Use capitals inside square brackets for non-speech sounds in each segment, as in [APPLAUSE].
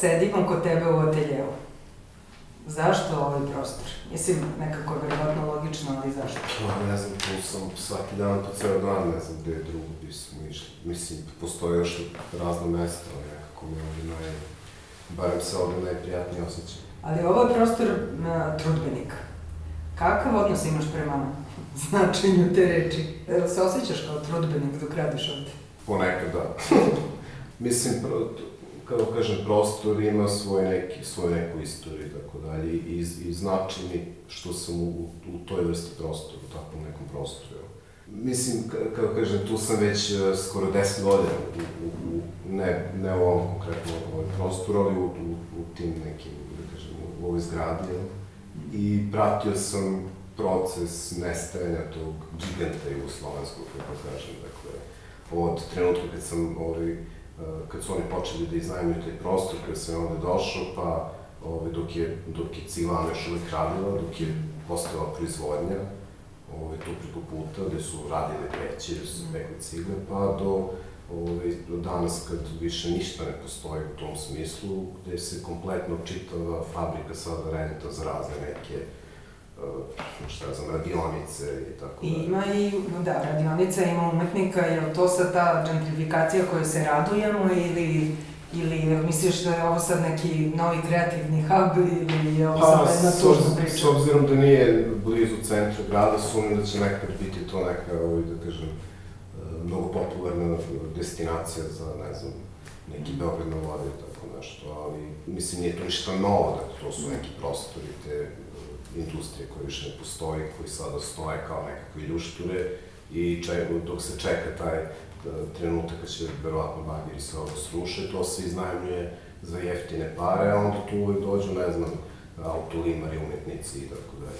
sedimo kod tebe u ateljevu. Zašto ovaj prostor? Mislim, nekako je verovatno logično, ali zašto? Pa, ne znam, tu sam svaki dan, to ceo dan, ne znam gde je drugo bi smo išli. Mislim, postoje još razna mesta, ali nekako mi je ovdje naj... Barem se ovdje najprijatnije osjećam. Ali ovo je prostor na trudbenika. Kakav odnos imaš prema [LAUGHS] značenju te reči? Jel se osjećaš kao trudbenik dok radiš ovde? Ponekad, da. [LAUGHS] Mislim, kao kažem, prostor ima svoj neki, svoj neku istoriju i tako dalje i, i znači mi što sam u, u toj vrsti prostora, u takvom nekom prostoru. Mislim, kao kažem, tu sam već uh, skoro 10 godina, u, u, u, ne, ne u ovom konkretnom ovaj prostoru, ali u, u, u tim nekim, da kažem, u ovoj zgradi. I pratio sam proces nestajanja tog giganta jugoslovenskog, kako kažem, dakle, od trenutka kad sam ovaj, kad su oni počeli da iznajmljuju taj prostor, kad sam ovde došao, pa ovaj, dok je, dok je Ciglana još uvek radila, dok je postala proizvodnja, ovaj, tu preko puta, gde su radili peće, gde su pekli cigle, pa do, ovaj, do danas kad više ništa ne postoji u tom smislu, gde se kompletno čitava fabrika sada renta za razne neke šta ja znam, radionice i tako I ima i, da, radionica ima umetnika, je to sad ta gentrifikacija koju se radujemo ili Ili misliš da je ovo sad neki novi kreativni hub ili je ovo pa, sad jedna tužna priča? S obzirom da nije blizu centra grada, sumnjam da će nekad biti to neka, ovaj, da kažem, uh, mnogo popularna destinacija za, ne znam, neki Beograd na vodi, tako nešto, ali mislim nije to ništa novo, dakle to su neki prostori te industrije koje više ne postoji, koji sada stoje kao nekakve ljušture i ček, dok se čeka taj da, trenutak kad će verovatno bageri se ovo sruše, to se iznajmljuje za jeftine pare, a onda tu uvek dođu, ne znam, autolimari, umetnici i tako dalje.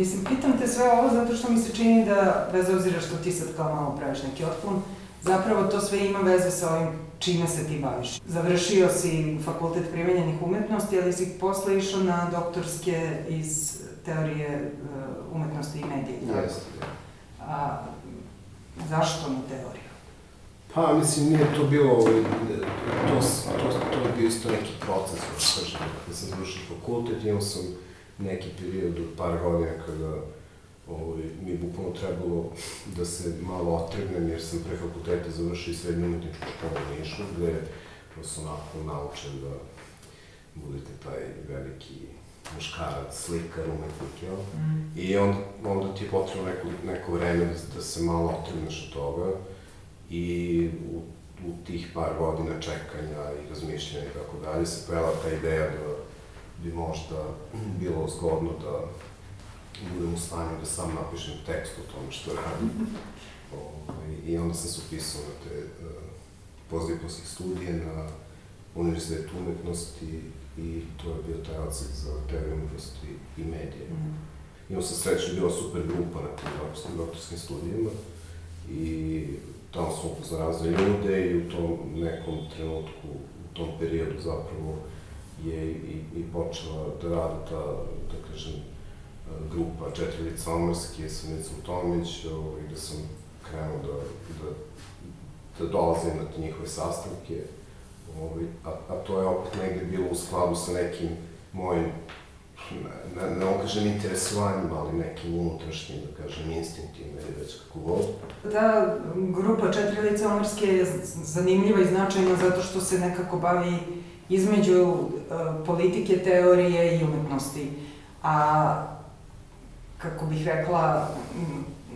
Mislim, pitam te sve ovo zato što mi se čini da, bez obzira što ti sad kao malo praviš neki otklon, zapravo to sve ima veze sa ovim čime se ti baviš. Završio si fakultet primenjenih umetnosti, ali si posle išao na doktorske iz teorije uh, umetnosti i medija. Jeste. A zašto na teoriju? Pa, mislim, nije to bilo, ovaj, to, to, to je bio isto neki proces, da kažem, kada sam završio fakultet, imao sam neki period od par godina kada ovaj, mi je bukvalno trebalo da se malo otregnem, jer sam pre fakulteta završio i srednju umetničku školu u Nišu, gde vas onako naučen da budete taj veliki muškarac, slikar, umetnik, jel? Mm. I onda, onda ti je potrebno neko, neko vreme da, da se malo otregneš od toga i u, u tih par godina čekanja i razmišljanja i tako dalje se pojela ta ideja da bi možda bilo zgodno da budem u stanju da sam napišem tekst o tome što radim. Ovaj, I onda sam se upisao na te uh, postdiplomske studije na Univerzitetu umetnosti i to je bio taj odsek za teoriju umetnosti i medije. Mm. Imao sam sreću, bila super grupa na tim doktorskim, doktorskim studijima i tamo smo upoznali ljude i u tom nekom trenutku, u tom periodu zapravo je i, i počela da radi ta, da kažem, grupa Četiri lica Omorske sa Nicom Tomić, ovaj, gde sam krenuo da, da, da dolazim na te njihove sastanke, ovaj, a, a to je opet negde bilo u skladu sa nekim mojim ne, ne, ne kažem interesovanjem, ali nekim unutrašnjim, da kažem, instinktima ili već kako god. Ta grupa Četiri lice Omorske je zanimljiva i značajna zato što se nekako bavi između uh, politike, teorije i umetnosti. A kako bih rekla,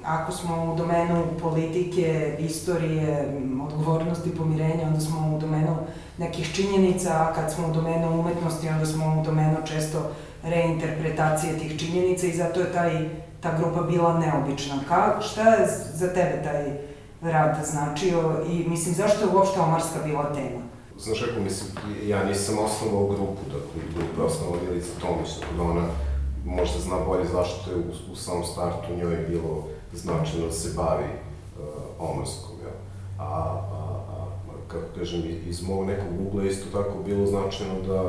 ako smo u domenu politike, istorije, odgovornosti, pomirenja, onda smo u domenu nekih činjenica, a kad smo u domenu umetnosti, onda smo u domenu često reinterpretacije tih činjenica i zato je taj, ta grupa bila neobična. Ka, šta je za tebe taj rad značio i mislim zašto je uopšte Omarska bila tema? Znaš kako, mislim, ja nisam osnovao grupu, dakle, grupa je osnovao Milica Tomić, tako da ona možda zna bolje zašto je u, u samom startu njoj bilo značajno da se bavi uh, Omarskom, ja. A, a, a, kako kažem, iz mog nekog ugla isto tako bilo značajno da,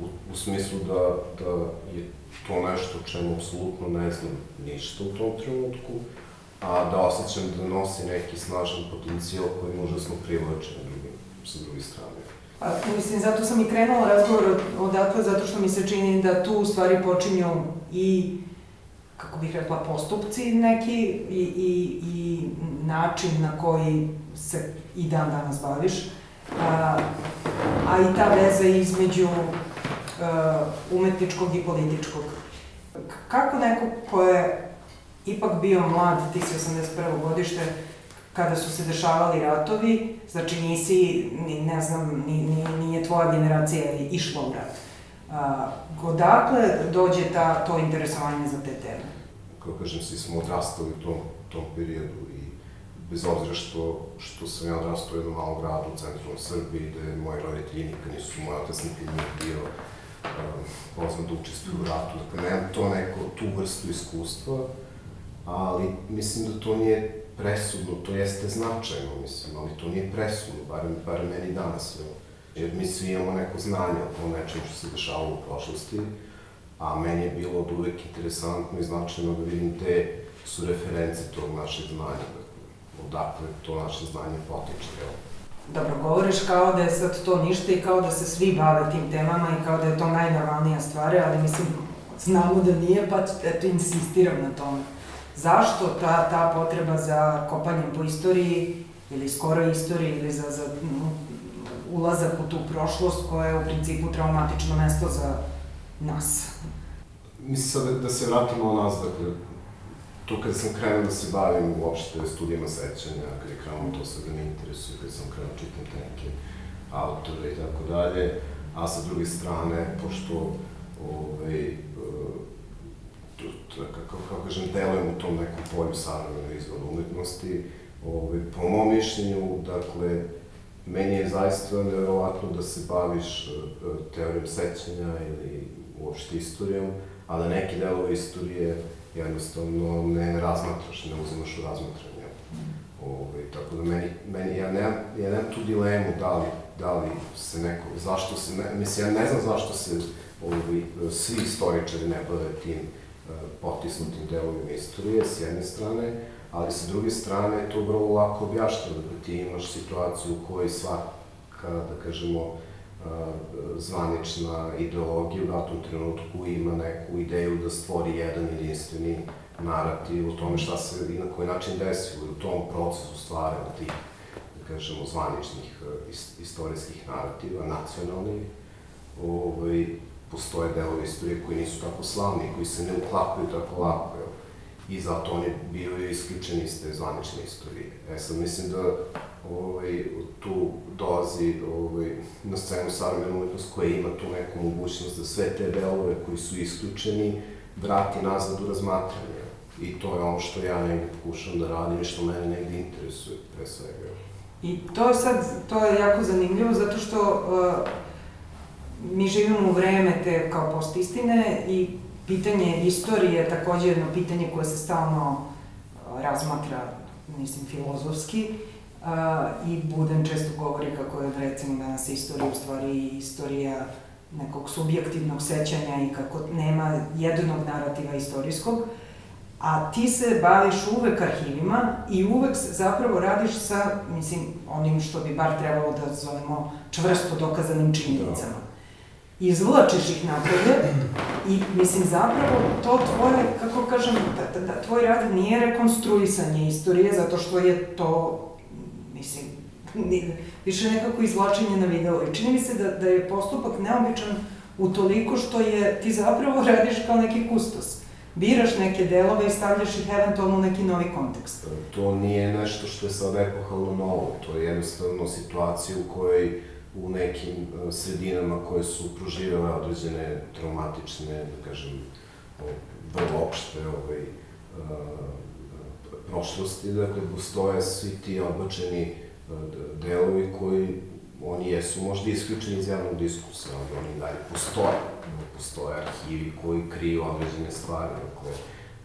u, u smislu da, da je to nešto čemu apsolutno ne znam ništa u tom trenutku, a da osjećam da nosi neki snažan potencijal koji može smo privlačeni drugim, sa druge strane. Pa, mislim, zato sam i krenula razgovor odatle, zato što mi se čini da tu u stvari počinju i, kako bih rekla, postupci neki i, i, i način na koji se i dan danas baviš, a, a i ta veza između a, umetničkog i političkog. Kako neko ko je ipak bio mlad, ti si 81. godište, kada su se dešavali ratovi, znači nisi, ni, ne znam, ni, ni, nije tvoja generacija išla u rat. Odakle dođe ta, to interesovanje za te teme? Kao kažem, svi smo odrastali u tom, tom periodu i bez obzira što, što sam ja odrastao u jednom malom gradu u centralnom Srbiji, gde moji roditelji nikad nisu, moj otac nikad nije bio um, pozvan da učestvuje u ratu, dakle nemam to neko, tu vrstu iskustva, ali mislim da to nije presudno, to jeste značajno, mislim, ali to nije presudno, barem, barem meni danas, jo. Jer mi svi imamo neko znanje o nečem što se dešavalo u prošlosti, a meni je bilo od uvek interesantno i značajno da vidim te su reference tog našeg znanja, dakle, odakle to naše znanje potiče, jel? Dobro, govoriš kao da je sad to ništa i kao da se svi bave tim temama i kao da je to najnormalnija stvar, ali mislim, znamo da nije, pa eto, insistiram na tome. Zašto ta, ta potreba za kopanjem po istoriji ili skoro istoriji ili za, za ulazak u tu prošlost koja je u principu traumatično mesto za nas? Mislim sad da, da se vratimo o nas, dakle, to kada sam krenuo da se bavim uopšte studijama sećanja, kada je krenuo to sve da me interesuje, kada sam krenuo čitam te neke autore i tako dalje, a sa druge strane, pošto ovaj, kako, kako kažem, delujem u tom nekom polju savremene izvoda umetnosti, ovaj, po mom mišljenju, dakle, meni je zaista nevjerovatno da se baviš e, teorijom sećanja ili uopšte istorijom, a da neki delove istorije jednostavno ne razmatraš, ne uzimaš u razmatranje. Ovaj, tako da meni, meni ja, nemam, ja nemam tu dilemu da li, da li se neko, zašto se, ne, mislim, ja ne znam zašto se ovaj, svi istoričari ne bave tim potisnutim delovima istorije, s jedne strane, ali sa druge strane to vrlo lako objašnjava, da ti imaš situaciju u kojoj svaka, da kažemo, zvanična ideologija u datom trenutku ima neku ideju da stvori jedan jedinstveni narativ o tome šta se i na koji način desilo u tom procesu stvaranja tih, da kažemo, zvaničnih istorijskih narativa, nacionalnih, ovaj, postoje delovi istorije koji nisu tako slavni, koji se ne uklapaju tako lako? I zato oni bivaju isključeni iz te zvanične istorije. E sad mislim da ovaj, tu dolazi ovaj, na scenu savremena umetnost koja ima tu neku mogućnost da sve te delove koji su isključeni vrati nazad u razmatranje. I to je ono što ja negde pokušam da radim i što mene negde interesuje, pre svega. I to je sad, to je jako zanimljivo, zato što uh, mi živimo u vreme te kao postistine i pitanje istorije je takođe jedno pitanje koje se stalno razmatra, mislim, filozofski. I Buden često govori kako je, recimo, danas istorija u stvari istorija nekog subjektivnog sećanja i kako nema jednog narativa istorijskog, a ti se baviš uvek arhivima i uvek zapravo radiš sa, mislim, onim što bi bar trebalo da zovemo čvrsto dokazanim činjenicama. Da izvlačiš ih napolje i mislim zapravo to tvoje, kako kažem, da, da, da tvoj rad nije rekonstruisanje istorije zato što je to, mislim, više nekako izvlačenje na video i čini mi se da, da je postupak neobičan u toliko što je, ti zapravo [LAUGHS] radiš kao neki kustos. Biraš neke delove i stavljaš ih eventualno u neki novi kontekst. To nije nešto što je sad epohalno novo, to je jednostavno situacija u kojoj u nekim e, sredinama koje su proživele određene traumatične, da kažem, vrlo opšte ovaj, e, prošlosti, dakle, postoje svi ti odbačeni e, delovi koji oni jesu možda isključeni iz javnog diskursa, ali oni dalje postoje. Postoje arhivi koji kriju određene stvari, dakle,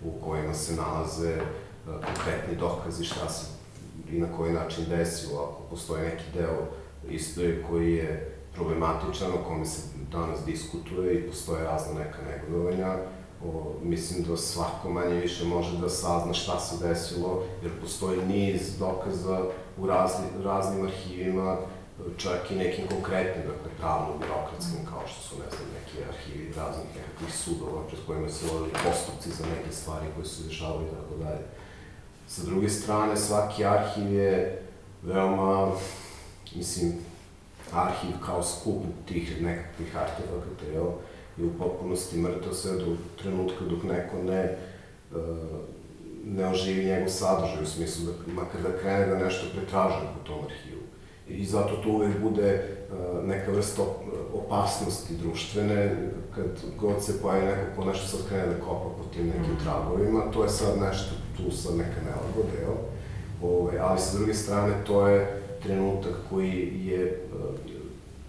u kojima se nalaze konkretni dokazi šta se i na koji način desilo, ako postoje neki deo istorije koji je problematičan, o kome se danas diskutuje i postoje razne neka negodovanja. O, mislim da svako manje više može da sazna šta se desilo, jer postoji niz dokaza u razni, raznim arhivima čak i nekim konkretnim, dakle, pravno-birokratskim, kao što su, ne znam, neki arhivi raznih nekakvih sudova, pred kojima se vodili postupci za neke stvari koje su dešavali i tako dalje. Sa druge strane, svaki arhiv je veoma, mislim, arhiv kao skup tih nekakvih artefakata, jel, je u potpunosti mrtav sve do trenutka dok neko ne, uh, ne oživi njegov sadržaj, u smislu da, makar da krene da nešto pretražuje po tom arhivu. I zato to uvek bude uh, neka vrsta opasnosti društvene, kad god se pojavi neko ko nešto sad krene da kopa po tim nekim mhm. tragovima, to je sad nešto, tu sad neka nelagode, jel? Ove, ali sa druge strane, to je trenutak koji je uh,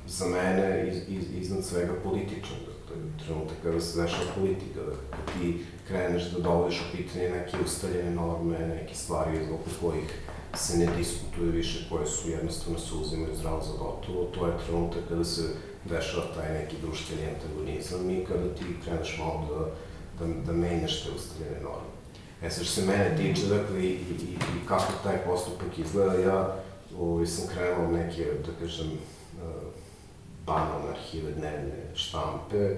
za mene iz, iz, iznad svega političan. To je trenutak kada se dešava politika, da kada ti kreneš da dovodiš u pitanje neke ustaljene norme, neke stvari oko kojih se ne diskutuje više, koje su jednostavno se uzimaju zdravo za gotovo, to je trenutak kada se dešava taj neki društveni antagonizam i kada ti kreneš malo da, da, da menjaš te ustaljene norme. E sad što se mene tiče, dakle, i, i, i kako taj postupak izgleda, ja ovaj, sam krenuo neke, da kažem, uh, banalne arhive dnevne štampe,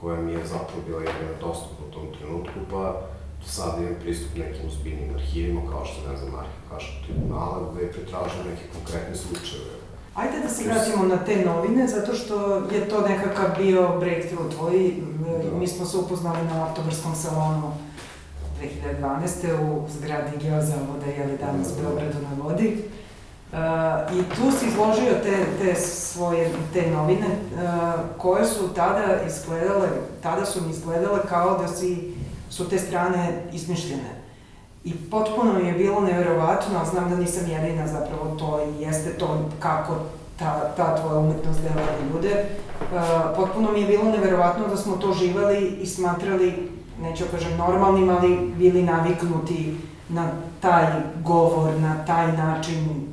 koja mi je zapravo bila jedina dostupna u tom trenutku, pa sad imam pristup nekim uzbiljnim arhivima, kao što, ne znam, arhiv Haškog tribunala, gde pretražujem neke konkretne slučajeve. Ajde da se vratimo na te novine, zato što je to nekakav bio breakthrough tvoj. Da. Mi smo se upoznali na oktobarskom salonu 2012. u zgradi Geozavoda, li danas da, da. Beogradu na vodi. Uh, I tu si izložio te, te svoje, te novine, uh, koje su tada izgledale, tada su mi izgledale kao da si, su te strane izmišljene. I potpuno je bilo neverovatno, a znam da nisam jedina zapravo to i jeste to kako ta, ta tvoja umetnost dela ljude. Uh, potpuno mi je bilo neverovatno da smo to živali i smatrali, neću da kažem normalnim, ali bili naviknuti na taj govor, na taj način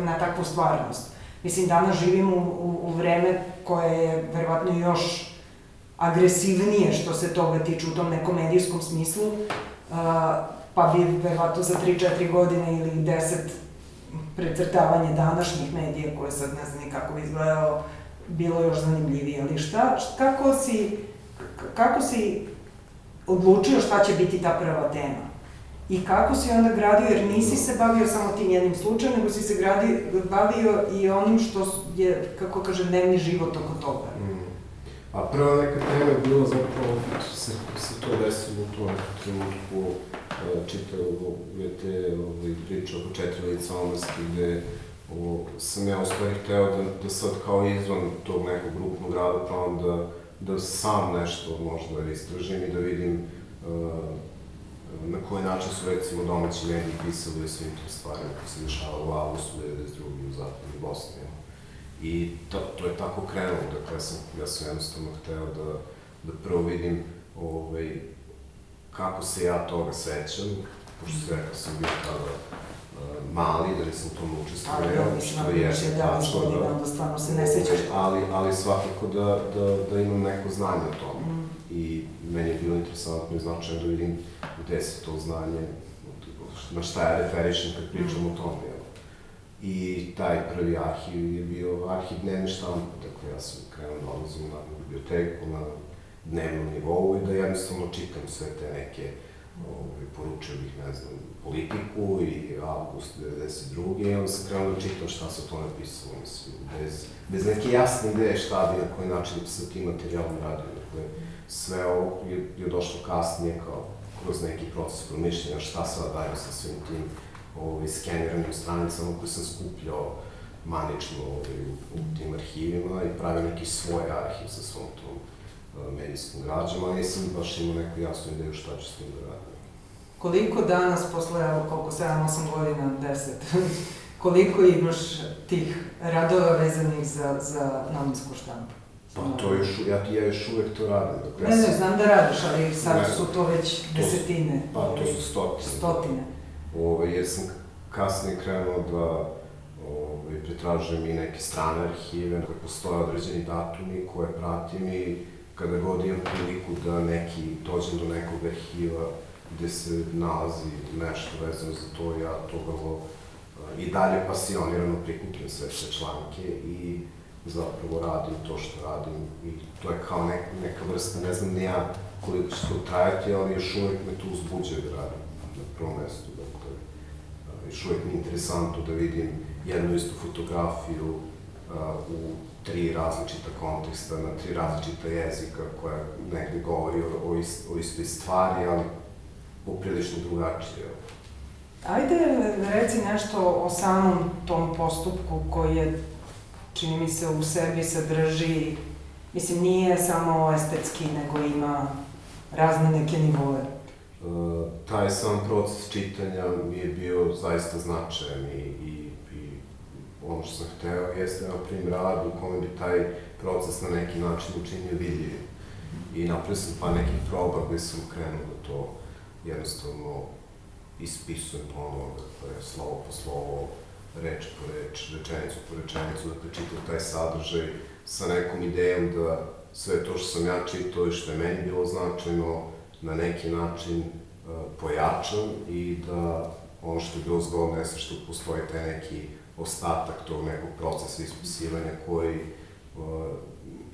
na takvu stvarnost. Mislim, danas živimo u, u, u vreme koje je verovatno još agresivnije što se toga tiče u tom nekom medijskom smislu, uh, pa bi verovatno za 3-4 godine ili 10 precrtavanje današnjih medija koje sad ne znam kako bi izgledalo, bilo još zanimljivije. Ali šta, kako si, kako si odlučio šta će biti ta prva tema? I kako si onda gradio, jer nisi se bavio samo tim jednim slučajem, nego si se gradio, bavio i onim što je, kako kaže, dnevni život oko toga. Mm. A prva neka tema je bila zapravo, se, se to desilo u tom trenutku, e, čitao te ovaj, priče oko četiri lica gde o, sam ja u stvari hteo da, da sad kao izvan tog nekog grupnog rada probam da, da sam nešto možda istražim i da vidim uh, na koji način su recimo domaći mediji pisali o svim tim stvarima koji se dešavaju u avgustu 1992. u zapadnoj Bosni. I to, to je tako krenulo, dakle ja sam, ja sam jednostavno hteo da, da prvo vidim ovaj, kako se ja toga sećam, pošto se rekao sam bio tada uh, mali, da nisam u tom učestvovao, da, što je da, tačno, da, da stvarno se ne sećaš. Ali, ali svakako da, da, da imam neko znanje o tome. Meni je bilo interesantno i značajno da vidim gde se to znanje, na šta ja referišem kad pričam mm. o tome. Jel? I taj prvi arhiv je bio arhiv dnevne štampe, dakle ja sam krenuo da odlazim na biblioteku na dnevnom nivou i da jednostavno čitam sve te neke ovaj, poručio bih, ne znam, politiku i avgust 92. i onda sam krenuo da čitam šta se to napisalo, mislim, bez, bez neke jasne ideje šta bi, na koji način bi se tim materijalom radio. Dakle, sve ovo je, je došlo kasnije kao kroz neki proces promišljanja šta sad dajem sa svim tim ovaj, skeniranim stranicama koje sam skupljao manično ovaj, u, u tim arhivima i pravio neki svoj arhiv sa svom tom uh, medijskom građama, ali nisam baš imao neku jasnu ideju šta ću s tim da radim. Koliko danas, posle, evo, koliko, 7-8 godina, 10, [LAUGHS] koliko imaš tih radova vezanih za, za novinsku štampu? Pa to još, ja, ja još uvek to radim. Dakle, ne, ne, znam da radiš, ali sad ne, su to već to desetine. Pa to su stotine. Stotine. Ove, jer sam kasnije krenuo da ove, pretražujem i neke strane arhive, koje postoje određeni datumi koje pratim i kada god imam priliku da neki, dođem do nekog arhiva gde se nalazi nešto vezano za to, ja to vrlo i dalje pasionirano prikupljam sve te članke i zapravo radim to što radim i to je kao neka, neka vrsta, ne znam ni ja koliko će to trajati, ali još uvek me to uzbuđuje da radim na prvom mestu. Dakle, još uvek mi je interesantno da vidim jednu istu fotografiju u tri različita konteksta, na tri različita jezika koja negde govori o, o, ist, o istoj stvari, ali poprilično drugačije. Ajde, reci nešto o samom tom postupku koji je, čini mi se, u sebi sadrži, mislim, nije samo estetski, nego ima razne neke nivoe. Uh, taj sam proces čitanja mi je bio zaista značajan i, i, i ono što sam hteo jeste, na primjer, rad u kome bi taj proces na neki način učinio vidljivim. I napravio sam pa nekih proba gde sam krenuo da to jednostavno ispisujem ponovo, dakle, slovo po slovo, reč po reč, rečenicu po rečenicu, dakle, čitam taj sadržaj sa nekom idejom da sve to što sam ja čitao i što je meni bilo značajno, na neki način uh, pojačam i da ono što je bilo zgodno jeste što postoji taj neki ostatak tog nekog procesa ispisivanja koji uh,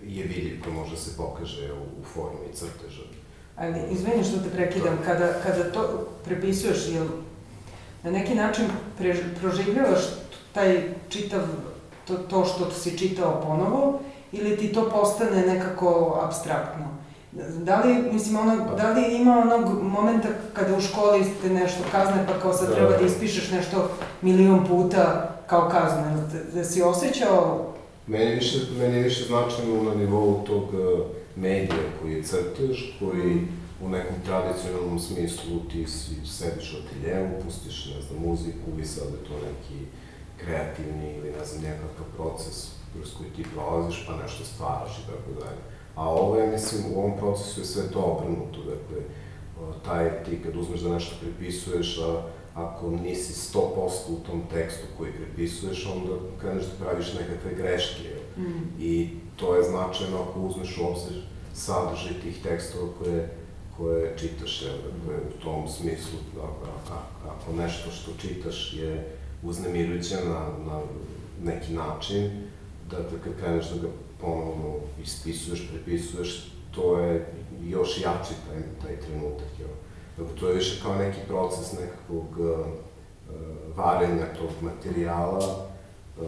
je vidljiv, koji može da se pokaže u, u formi crteža. Ali, izvini što te prekidam, kada, kada to prepisuješ, jel na neki način pre, proživljavaš taj čitav, to, to što si čitao ponovo, ili ti to postane nekako abstraktno? Da li, mislim, ono, da li ima onog momenta kada u školi ste nešto kazne, pa kao sad da. treba da ispišeš nešto milion puta kao kazne, da, da si osjećao Meni više, meni više značajno na nivou tog uh, medija koji je crtež, koji u nekom tradicionalnom smislu ti si sediš u ateljevu, pustiš, ne znam, muziku i sad je to neki kreativni ili ne znam, nekakav proces kroz koji ti prolaziš pa nešto stvaraš i tako dalje. A ovo je, mislim, u ovom procesu je sve to obrnuto, dakle, taj, ti kad uzmeš da nešto prepisuješ, a ako nisi 100% u tom tekstu koji prepisuješ, onda kreneš da praviš nekakve greške. Mm. I to je značajno ako uzmeš u obzir sadržaj tih tekstova koje, koje čitaš, jel, dakle, u tom smislu, da, a, ako nešto što čitaš je uznemirujuće na, na neki način, dakle, kad kreneš da ga ponovno ispisuješ, prepisuješ, to je još jači taj, taj trenutak, jel. Dakle, to je više kao neki proces nekakvog uh, varenja tog materijala uh,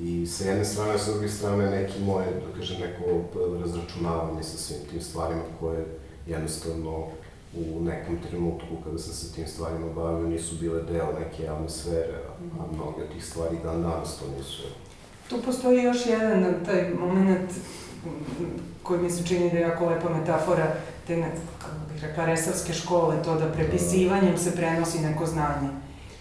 i sa jedne strane, sa druge strane neki moje, da kažem, neko razračunavanje sa svim tim stvarima koje jednostavno u nekom trenutku kada sam se tim stvarima bavio nisu bile deo neke javne sfere, a mnoge od tih stvari dan danas to nisu. Tu postoji još jedan taj moment koji mi se čini da je jako lepa metafora te, ne, kako bih rekla, resavske škole, to da prepisivanjem se prenosi neko znanje.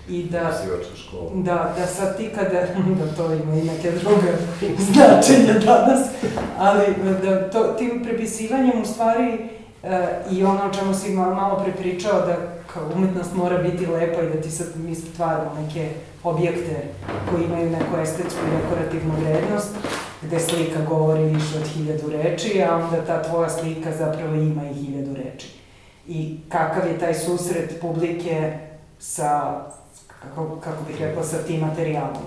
I da, škola. da, da sad ti kada, da to ima i neke druge značenja danas, ali da to, tim prepisivanjem u stvari e, i ono o čemu si malo prepričao da kao umetnost mora biti lepa i da ti sad mi stvaramo neke objekte koji imaju neku estetsku i dekorativnu vrednost, gde slika govori više od hiljadu reči, a onda ta tvoja slika zapravo ima i hiljadu reči. I kakav je taj susret publike sa, kako, kako bih rekla, sa tim materijalom?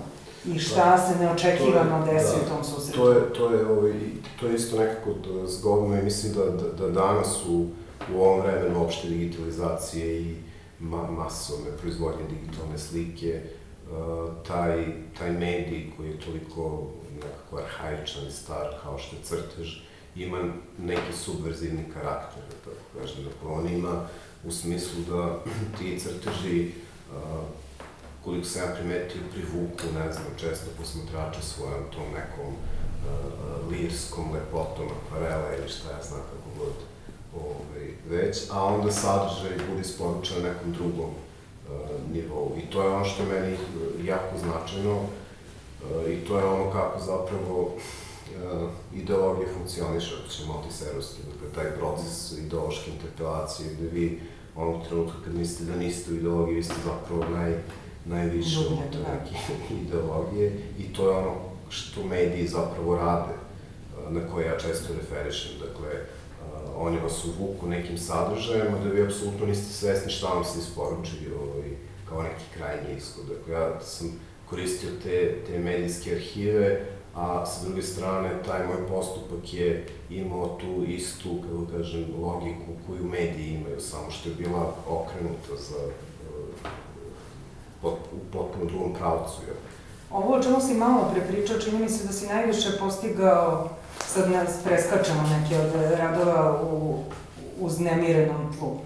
I šta da, se neočekivano desi da, u tom susretu? To je, to je, ovaj, to je isto nekako da, zgodno i mislim da, da, da danas u, u ovom vremenu opšte digitalizacije i ma, masovne proizvodnje digitalne slike, uh, taj, taj medij koji je toliko nekako arhaičan i star kao što je crtež, ima neki subverzivni karakter, da tako kažem, dakle on ima u smislu da [CLEARS THROAT] ti crteži, uh, koliko sam ja primetio, privuku, ne znam, često posmatrače svojom tom nekom uh, lirskom lepotom akvarela ili šta ja znam kako god ovaj, već, a onda sadržaj bude isporučen na nekom drugom uh, nivou. I to je ono što je meni jako značajno, I to je ono kako zapravo uh, ideologija funkcioniše, ako ćemo multiservski, dakle, taj proces ideološke interpelacije, gde vi onog trenutka kad mislite da niste u ideologiji, vi ste zapravo naj, najviše od neke [LAUGHS] ideologije i to je ono što mediji zapravo rade, uh, na koje ja često referišem, dakle, uh, oni vas uvuku nekim sadržajima da vi apsolutno niste svesni šta vam se isporučili ovaj, kao neki krajnji ishod. Dakle, ja sam koristio te, te medijske arhive, a sa druge strane, taj moj postupak je imao tu istu, kako kažem, logiku koju mediji imaju, samo što je bila okrenuta za, u potpuno drugom pravcu. Ovo o čemu si malo pre pričao, čini mi se da si najviše postigao, sad nas preskačemo neke od radova u uznemirenom tlu.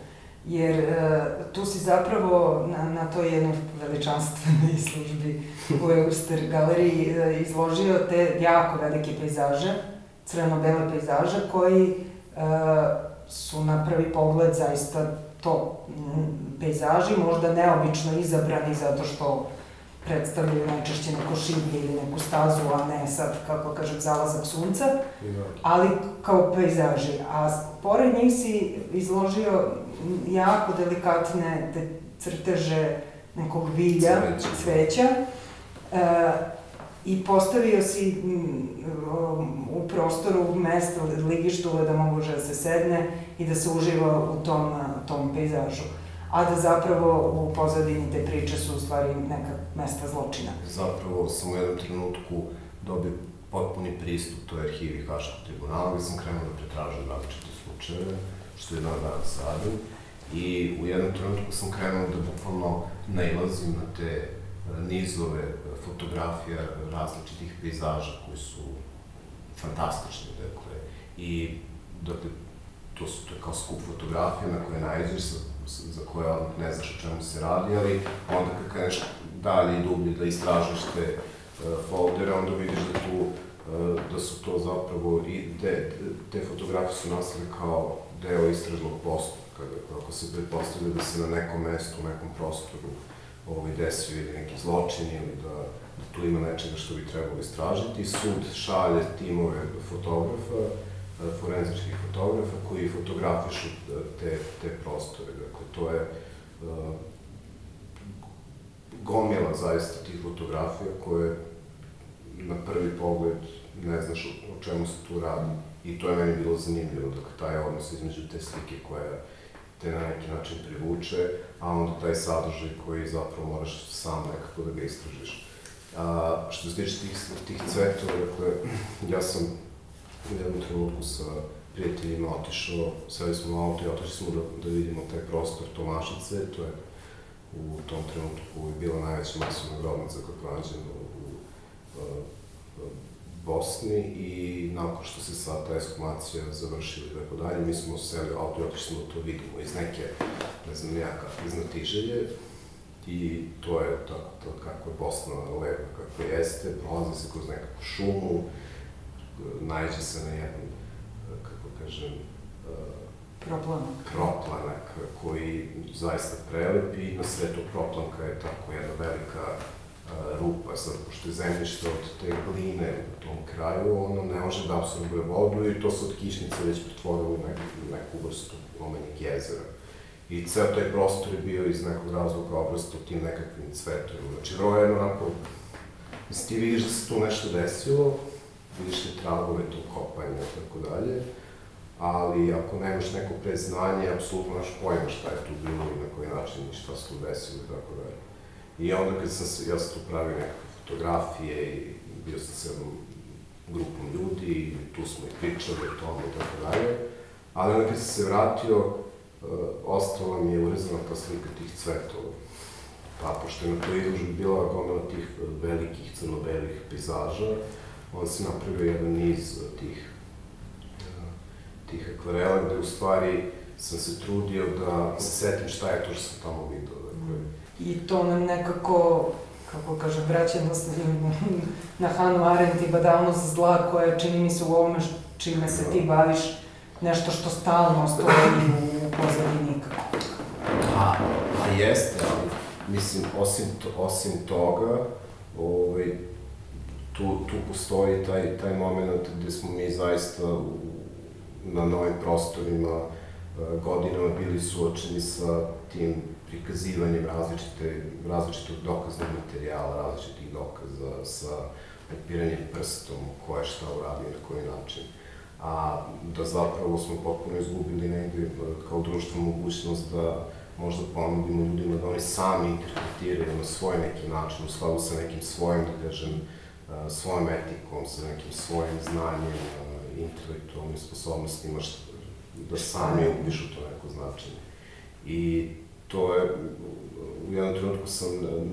Jer e, tu si zapravo na, na toj jednoj veličanstvenoj [LAUGHS] službi u Euster galeriji e, izložio te jako velike pejzaže, crveno-bele pejzaže, koji e, su na prvi pogled zaista to m, pejzaži, možda neobično izabrani zato što predstavljaju najčešće neko šiblje ili neku stazu, a ne sad, kako kažem, zalazak sunca, ali kao pejzaži. A pored njih si izložio jako delikatne te crteže nekog bilja, Cveća. cveća, e, i postavio si m, um, u prostoru mesto, ligištule da može da se sedne i da se uživa u tom, tom pejzažu a da zapravo u pozadini te priče su u stvari neka mesta zločina. Zapravo sam u jednom trenutku dobio potpuni pristup toj arhivi Haškog tribunala gde sam krenuo da pretražujem različite slučajeve, što je dan danas radim. I u jednom trenutku sam krenuo da bukvalno nailazim na te e, nizove fotografija različitih pejzaža koji su fantastični, dakle. I, dakle, to su to je kao skup fotografija na koje sa, za koje odmah ne znaš o čemu se radi, ali onda kad kreneš dalje i dublje da istražuješ te uh, foldere, onda vidiš da tu uh, da su to zapravo i de, te fotografije su nastale kao deo istražnog postupka, ako se pretpostavlja da se na nekom mestu, u nekom prostoru ovaj, desio ili neki zločin ili da, da tu ima nečega što bi trebalo istražiti, sud šalje timove fotografa, e, forenzičkih fotografa koji fotografišu e, te, te prostore. Dakle, to je uh, gomila zaista tih fotografija koje na prvi pogled ne znaš o čemu se tu radi. I to je meni bilo zanimljivo, dakle, taj odnos između te slike koja te na neki način privuče, a onda taj sadržaj koji zapravo moraš sam nekako da ga istražiš. A, što se tiče tih, tih cvetova, dakle, ja sam u jednom trenutku sa prijateljima otišao, seli smo u auto i otišli smo da, da vidimo taj prostor Tomašice, to je u tom trenutku je bila najveća masovna grobnica koja je pronađena u, u, u Bosni i nakon što se sva ta eskumacija završila i tako dalje, mi smo seli auto i otišli smo da to vidimo iz neke, ne znam nijaka, iznatiželje i to je tako, to, kako je Bosna lepa, kako jeste, prolazi se kroz nekakvu šumu, najđe se na jedan, kako kažem, Proplanak. proplanak koji zaista prelep i na sve tog proplanka je tako jedna velika uh, rupa. Sad, pošto je zemljište od te gline u tom kraju, ono ne može da absorbuje vodu i to se od kišnice već pretvorilo u neku, neku vrstu omenjeg jezera. I ceo taj prostor je bio iz nekog razloga obrasta tim nekakvim cvetovima. Znači, vrlo jedno onako, mislim, ti vidiš da se tu nešto desilo, vidiš te tragove tu kopanja i tako dalje, ali ako nemaš neko predznanje, apsolutno nemaš pojma šta je tu bilo i na koji način i šta se tu desilo i tako dalje. I onda kad sam ja sam tu pravio nekakve fotografije i bio sam sa jednom grupom ljudi i tu smo i pričali o tome i tako dalje, ali onda kad sam se vratio, uh, ostala mi je urezana ta slika tih cvetova. Pa, pošto je na toj izložbi bila gomila tih velikih crno-belih pejzaža, onda sam napravio jedan niz tih tih akvarela, gde u stvari sam se trudio da se setim šta je to što sam tamo vidio. Dakle, I to nam nekako, kako kažem, vraća nas na Hanu Arendt i badalnost zla koja čini mi se u ovome čime se ti baviš nešto što stalno stoji u pozadini. a, a jeste, ali mislim, osim, to, osim toga, ovaj, tu, tu postoji taj, taj moment gde smo mi zaista u, na novim prostorima e, godinama bili suočeni sa tim prikazivanjem različite, različitog dokaznog materijala, različitih dokaza, sa opiranjem prstom, ko je šta uradio na koji način. A da zapravo smo potpuno izgubili negde e, kao društvo mogućnost da možda ponudimo ljudima da oni sami interpretiraju na svoj neki način, u skladu sa nekim svojim, da kažem, svojom etikom, sa nekim svojim znanjem, intelektualnim sposobnostima, da sami upišu to neko značenje. I to je, u jednom trenutku sam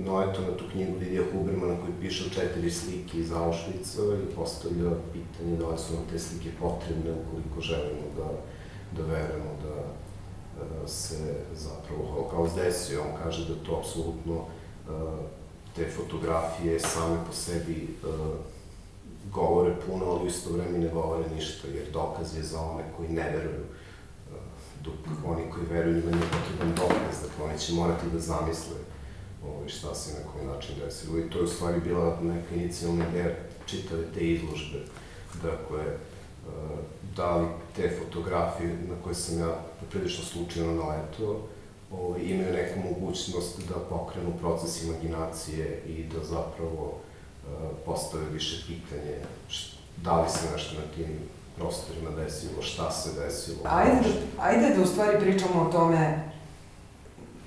naletao na tu knjigu Lidija Hubermana koji piše četiri slike iz Auschwitza i postavlja pitanje da li su nam te slike potrebne ukoliko želimo da, da verujemo da, da se zapravo holokaust desio. On kaže da to apsolutno te fotografije same po sebi govore puno, ali u isto vreme ne govore ništa, jer dokaz je za one koji ne veruju dok oni koji veruju njima nije potreban dokaz, dakle oni će morati da zamisle ovaj, šta se na koji način desilo. I to je u stvari bila neka inicijalna ideja čitave te izložbe. Dakle, da li te fotografije na koje sam ja prilično slučajno naletao, ovaj, imaju neku mogućnost da pokrenu proces imaginacije i da zapravo postave više pitanje da li se nešto na tim prostorima desilo, šta se desilo. Ajde, da, ajde da u stvari pričamo o tome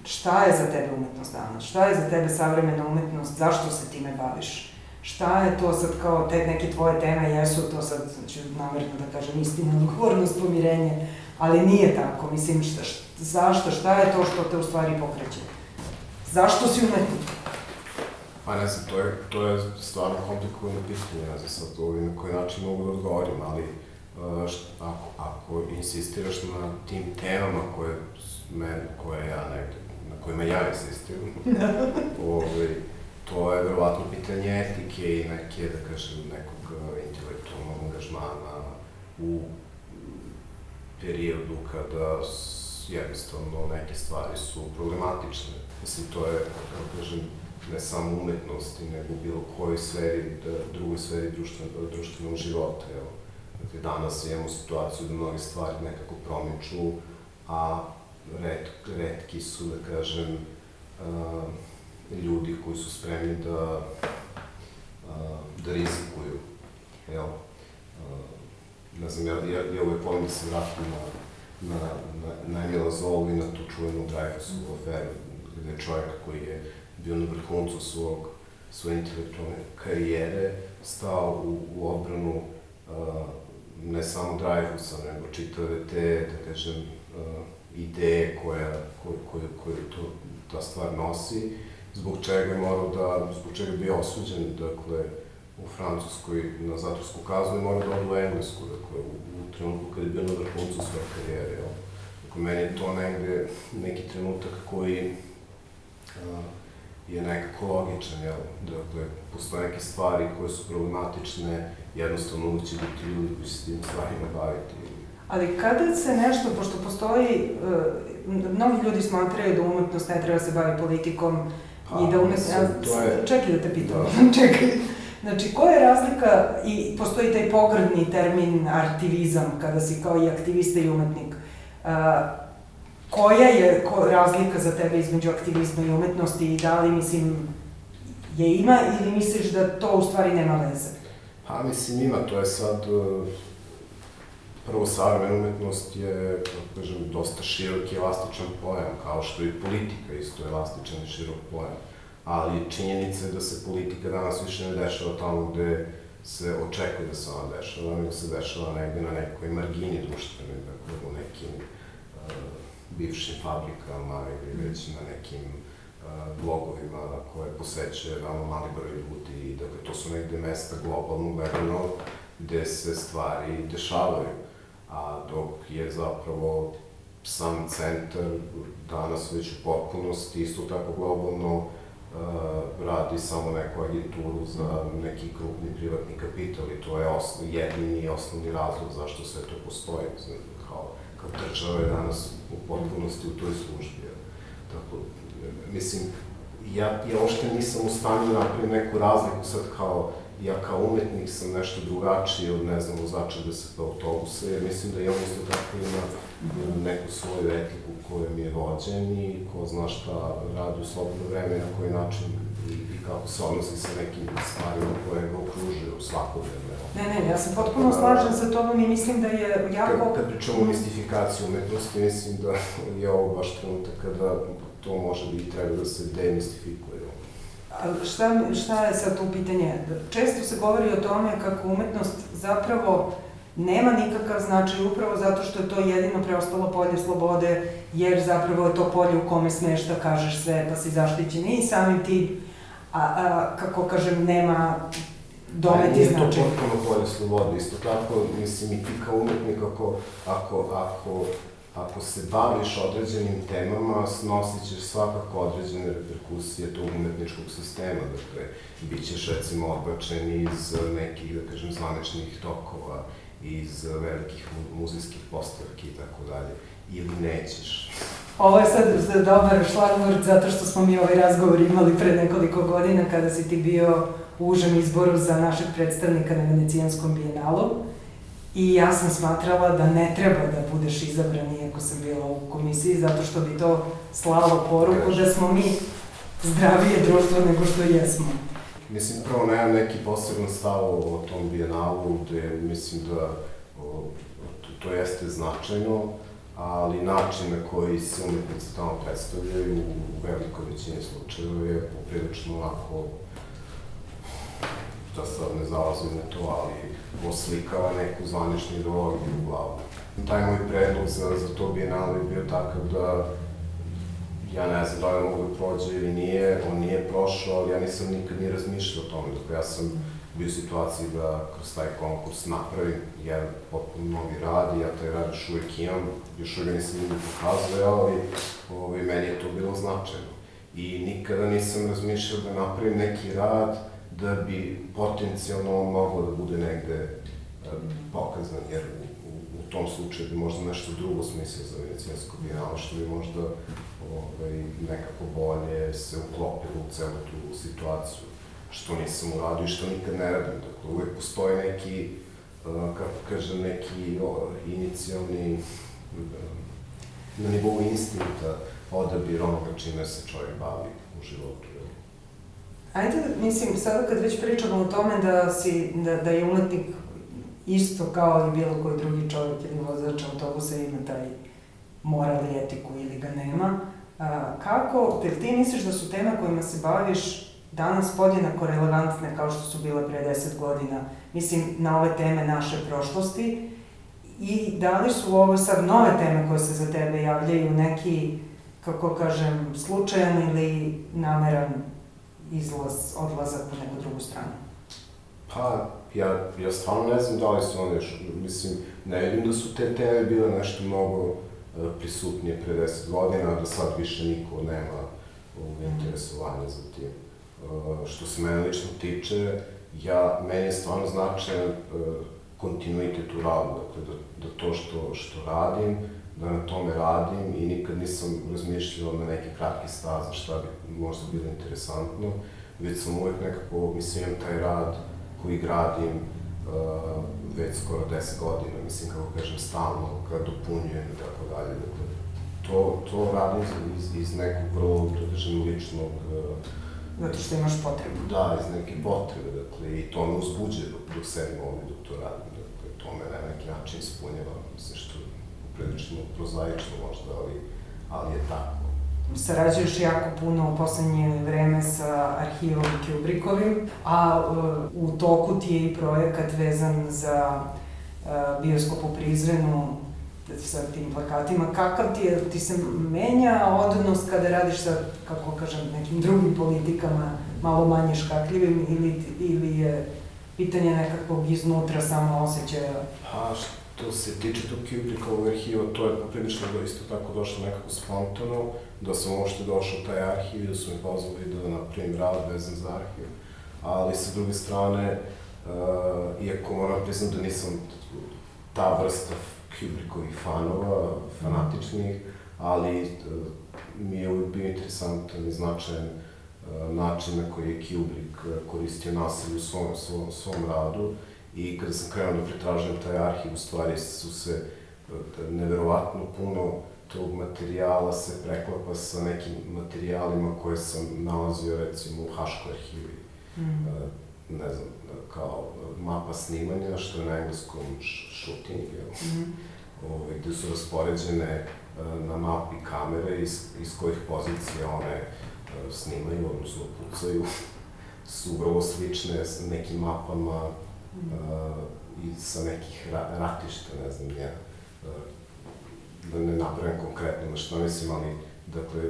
šta je za tebe umetnost danas, šta je za tebe savremena umetnost, zašto se time baviš, šta je to sad kao te neke tvoje teme, jesu to sad, ću namjerno da kažem istina, odgovornost, pomirenje, ali nije tako, mislim, šta, šta, zašto, šta je to što te u stvari pokreće? Zašto si umetnik? Pa ne znam, to je, to je stvarno komplikovano pitanje, ja znam sad ovim na koji način mogu da odgovorim, ali ako, ako insistiraš na tim temama koje, me, koje ja negde, na kojima ja insistiram, [LAUGHS] ovaj, to je verovatno pitanje etike i neke, da kažem, nekog intelektualnog angažmana u periodu kada jednostavno neke stvari su problematične. Mislim, to je, kako kažem, ne samo umetnosti, nego bilo kojoj sferi, da, drugoj sferi društvenog, društvenog života. Evo Dakle, danas imamo situaciju da mnoge stvari nekako promiču, a red, redki su, da kažem, ljudi koji su spremni da, da rizikuju. Jel? Ne znam, ja, ja, ja uvek volim da se vratim na, na, na, na Emila Zolu i na tu čuvenu Dreyfusovu aferu, gde je čovjek koji je bio na vrhuncu svog, svoje intelektualne karijere stao u, u odbranu uh, ne samo Dreyfusa, nego čitave te, da kažem, uh, ideje koja, koje, koje, koje to, ta stvar nosi, zbog čega je morao da, zbog čega je bio osuđen, dakle, u Francuskoj na zatvorsku kaznu i morao da ode u Englesku, dakle, u, u trenutku kada je bio na vrhuncu svoje karijere, jel? Dakle, meni je to negde neki trenutak koji uh, je nekako logičan, jel? Dakle, postoje neke stvari koje su problematične, jednostavno uvijek će biti ljudi koji se tim stvarima baviti. Ali kada se nešto, pošto postoji, uh, mnogi ljudi smatraju da umetnost ne treba da se bavi politikom pa, i da umetnost... Ja, je... Čekaj da te pitam, da. [LAUGHS] čekaj. Znači, koja je razlika, i postoji taj pogrdni termin artivizam, kada si kao i aktivista i umetnik, uh, koja je ko, razlika za tebe između aktivizma i umetnosti i da li, mislim, je ima ili misliš da to u stvari nema veze? Pa, mislim, ima, to je sad, e, prvo, savremena umetnost je, kako kažem, dosta širok i elastičan pojam, kao što i politika isto je elastičan i širok pojam. Ali činjenica je da se politika danas više ne dešava tamo gde se očekuje da se ona dešava, nego se dešava negde na nekoj margini društvene, dakle, u nekim uh, bivšim fabrikama ili već na nekim blogovima koje posećuje veoma mali broj ljudi. Dakle, to su negde mesta globalno gledano gde se stvari dešavaju. A dok je zapravo sam centar danas već u potpunosti isto tako globalno uh, radi samo neku agenturu za neki krupni privatni kapital i to je osnov, jedini i osnovni razlog zašto sve to postoji. Znači, kao, kao država je danas u potpunosti u toj službi. Tako, mislim, ja, ja ošte nisam u stanju da napravim neku razliku sad kao, ja kao umetnik sam nešto drugačiji od, ne znam, vozača deset autobusa, jer mislim da i on isto tako ima neku svoju etiku kojom je vođen i ko zna šta radi u slobodno vreme, na koji način i, i kako se odnosi sa nekim stvarima koje ga okružuju svakodnevno. Ne, ne, ja se potpuno slažem sa tobom i mislim da je jako... Kad, kad pričamo o mistifikaciji umetnosti, mislim da je ovo baš trenutak kada to može i treba da se demistifikuje. A šta, šta je sad tu pitanje? Često se govori o tome kako umetnost zapravo nema nikakav značaj upravo zato što je to jedino preostalo polje slobode, jer zapravo je to polje u kome smeš da kažeš sve pa si zaštićen i samim tim, a, a, kako kažem, nema značaj. značaj. Nije to potpuno polje slobode, isto tako, mislim, i ti kao umetnik, ako, ako, ako ako se baviš određenim temama, snosit ćeš svakako određene reperkusije tog umetničkog sistema, dakle, bit ćeš recimo odbačen iz nekih, da kažem, zvaničnih tokova, iz velikih muzejskih postavki i tako dalje, ili nećeš. Ovo je sad dobar šlagvord zato što smo mi ovaj razgovor imali pre nekoliko godina kada si ti bio u užem izboru za našeg predstavnika na Venecijanskom bijenalu. I ja sam smatrala da ne treba da budeš izabran iako sam bila u komisiji, zato što bi to slalo poruku da smo mi zdravije društvo nego što jesmo. Mislim, prvo nemam neki poseban stav o tom bijenalu, gde mislim da o, to, to jeste značajno, ali način na koji se umetnici tamo predstavljaju u velikoj većini slučajeva je poprilično onako da sad ne zalazim na to, ali oslikava neku zvaničnu ideologiju u glavu. Taj moj predlog za, za to bijenale je bio takav da ja ne znam da li mogu da prođe ili nije, on nije prošao, ali ja nisam nikad ni razmišljao o tome. Dakle, ja sam bio u situaciji da kroz taj konkurs napravim jedan potpuno novi rad i ja taj rad još uvijek imam, još uvijek nisam nigde pokazao, ali ovaj, meni je to bilo značajno. I nikada nisam razmišljao da napravim neki rad da bi potencijalno moglo da bude negde e, pokazan, jer u, u tom slučaju bi možda nešto drugo smislio za venecijansko bijenalo, što bi možda ovaj, nekako bolje se uklopilo u celu tu situaciju, što nisam uradio i što nikad ne radim. Dakle, uvek postoji neki, uh, kako kažem, neki o, inicijalni, na nivou instinkta, odabir onoga čime se čovjek bavi u životu. Ajde, mislim, sada kad već pričamo o tome da, si, da, da je umetnik isto kao i bilo koji drugi čovjek ili vozač autobusa ima taj moral i etiku ili ga nema, a, kako, te ti misliš da su teme kojima se baviš danas podjednako relevantne kao što su bile pre deset godina, mislim, na ove teme naše prošlosti, i da li su ovo sad nove teme koje se za tebe javljaju neki, kako kažem, slučajan ili nameran izlaz, odlazak u neku drugu stranu? Pa, ja, ja stvarno ne znam da li su one mislim, ne vidim da su te teme bile nešto mnogo prisutnije pre 10 godina, da sad više niko nema ovog interesovanja za tim. Uh, što se mene lično tiče, ja, meni je stvarno značajan uh, kontinuitet u radu, dakle, da, da to što, što radim, da na tome radim i nikad nisam razmišljao na neke kratke staze šta bi možda bilo interesantno, već sam uvek nekako, mislim, taj rad koji gradim uh, već skoro 10 godina, mislim, kako kažem, stalno ga dopunjujem i tako dalje. Dakle, to, to radim iz, iz nekog vrlo, da kažem, ličnog... Uh, Zato što imaš potrebu. Da, iz neke potrebe, dakle, i to me uzbuđe dok, dok sedim ovde, dok to radim, dakle, to me na neki način ispunjava, mislim, što prilično prozaično možda, ali, ali je tako. Sarađuješ jako puno u poslednje vreme sa arhivom Kubrickovim, a uh, u toku ti je i projekat vezan za uh, bioskop u Prizrenu sa tim plakatima. Kakav ti je, ti se menja odnos kada radiš sa, kako kažem, nekim drugim politikama, malo manje škakljivim ili, ili je pitanje nekakvog iznutra samo osjećaja? Pa, što se tiče tog Kubrickovog arhiva, to je poprilično da isto tako došlo nekako spontano, da sam uopšte došao u taj arhiv i da su mi pozvali da napravim rad vezan za arhiv. Ali sa druge strane, uh, iako moram priznam da nisam ta vrsta Kubrickovih fanova, fanatičnih, ali uh, mi je uvijek bio interesantan i značajan uh, način na koji je Kubrick koristio nasilje u svom, svom, svom radu i kada sam krenuo da pretražujem taj arhiv, u stvari su se neverovatno puno tog materijala se preklapa sa nekim materijalima koje sam nalazio recimo u Haškoj arhivi. Mm. E, ne znam, kao mapa snimanja, što je na engleskom sh- shooting, jel? Mm. Ove, gde su raspoređene e, na mapi kamere iz, iz kojih pozicija one e, snimaju, odnosno pucaju, [LAUGHS] su vrlo slične nekim mapama. Uh, i sa nekih ra ratišta, ne znam, ja, uh, da ne napravim konkretno na što mislim, ali, dakle,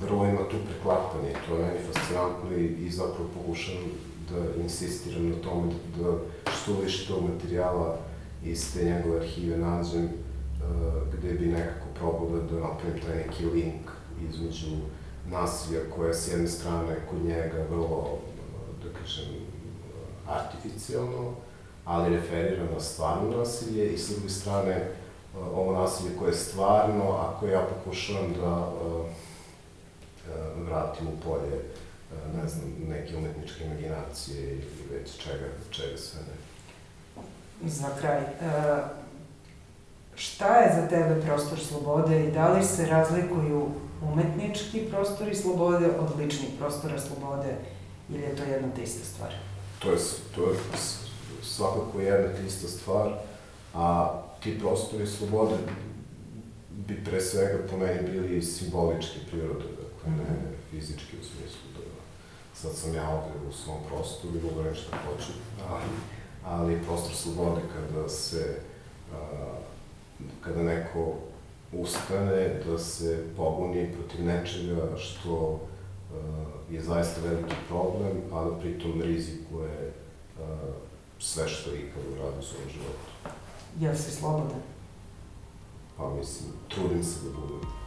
vrlo ima tu preklapanje, to je meni fascinantno i, i zapravo pokušavam da insistiram na tome da, da što više tog materijala iz te njegove arhive nađem, uh, gde bi nekako probao da, da napravim taj neki link između nasilja koje je s jedne strane kod njega vrlo, da kažem, artificijalno, ali referira na stvarno nasilje i s druge strane uh, ovo nasilje koje je stvarno, a koje ja pokušavam da uh, uh, vratim u polje ne znam, neke umetničke imaginacije ili već čega, čega sve ne. Za kraj, šta je za tebe prostor slobode i da li se razlikuju umetnički prostori slobode od ličnih prostora slobode ili je to jedna te ista stvar? To je, to je svakako jedna te ista stvar, a ti prostori slobode bi pre svega po meni bili simboličke prirode, dakle ne fizički u smislu da sad sam ja ovde u svom prostoru i mogu reći šta hoću, ali, ali prostor slobode kada se, a, kada neko ustane da se pobuni protiv nečega što uh, je zaista veliki problem, a da pritom rizikuje uh, sve što je ikad uradio u svom životu. Jel si slobodan? Pa mislim, trudim se da budem.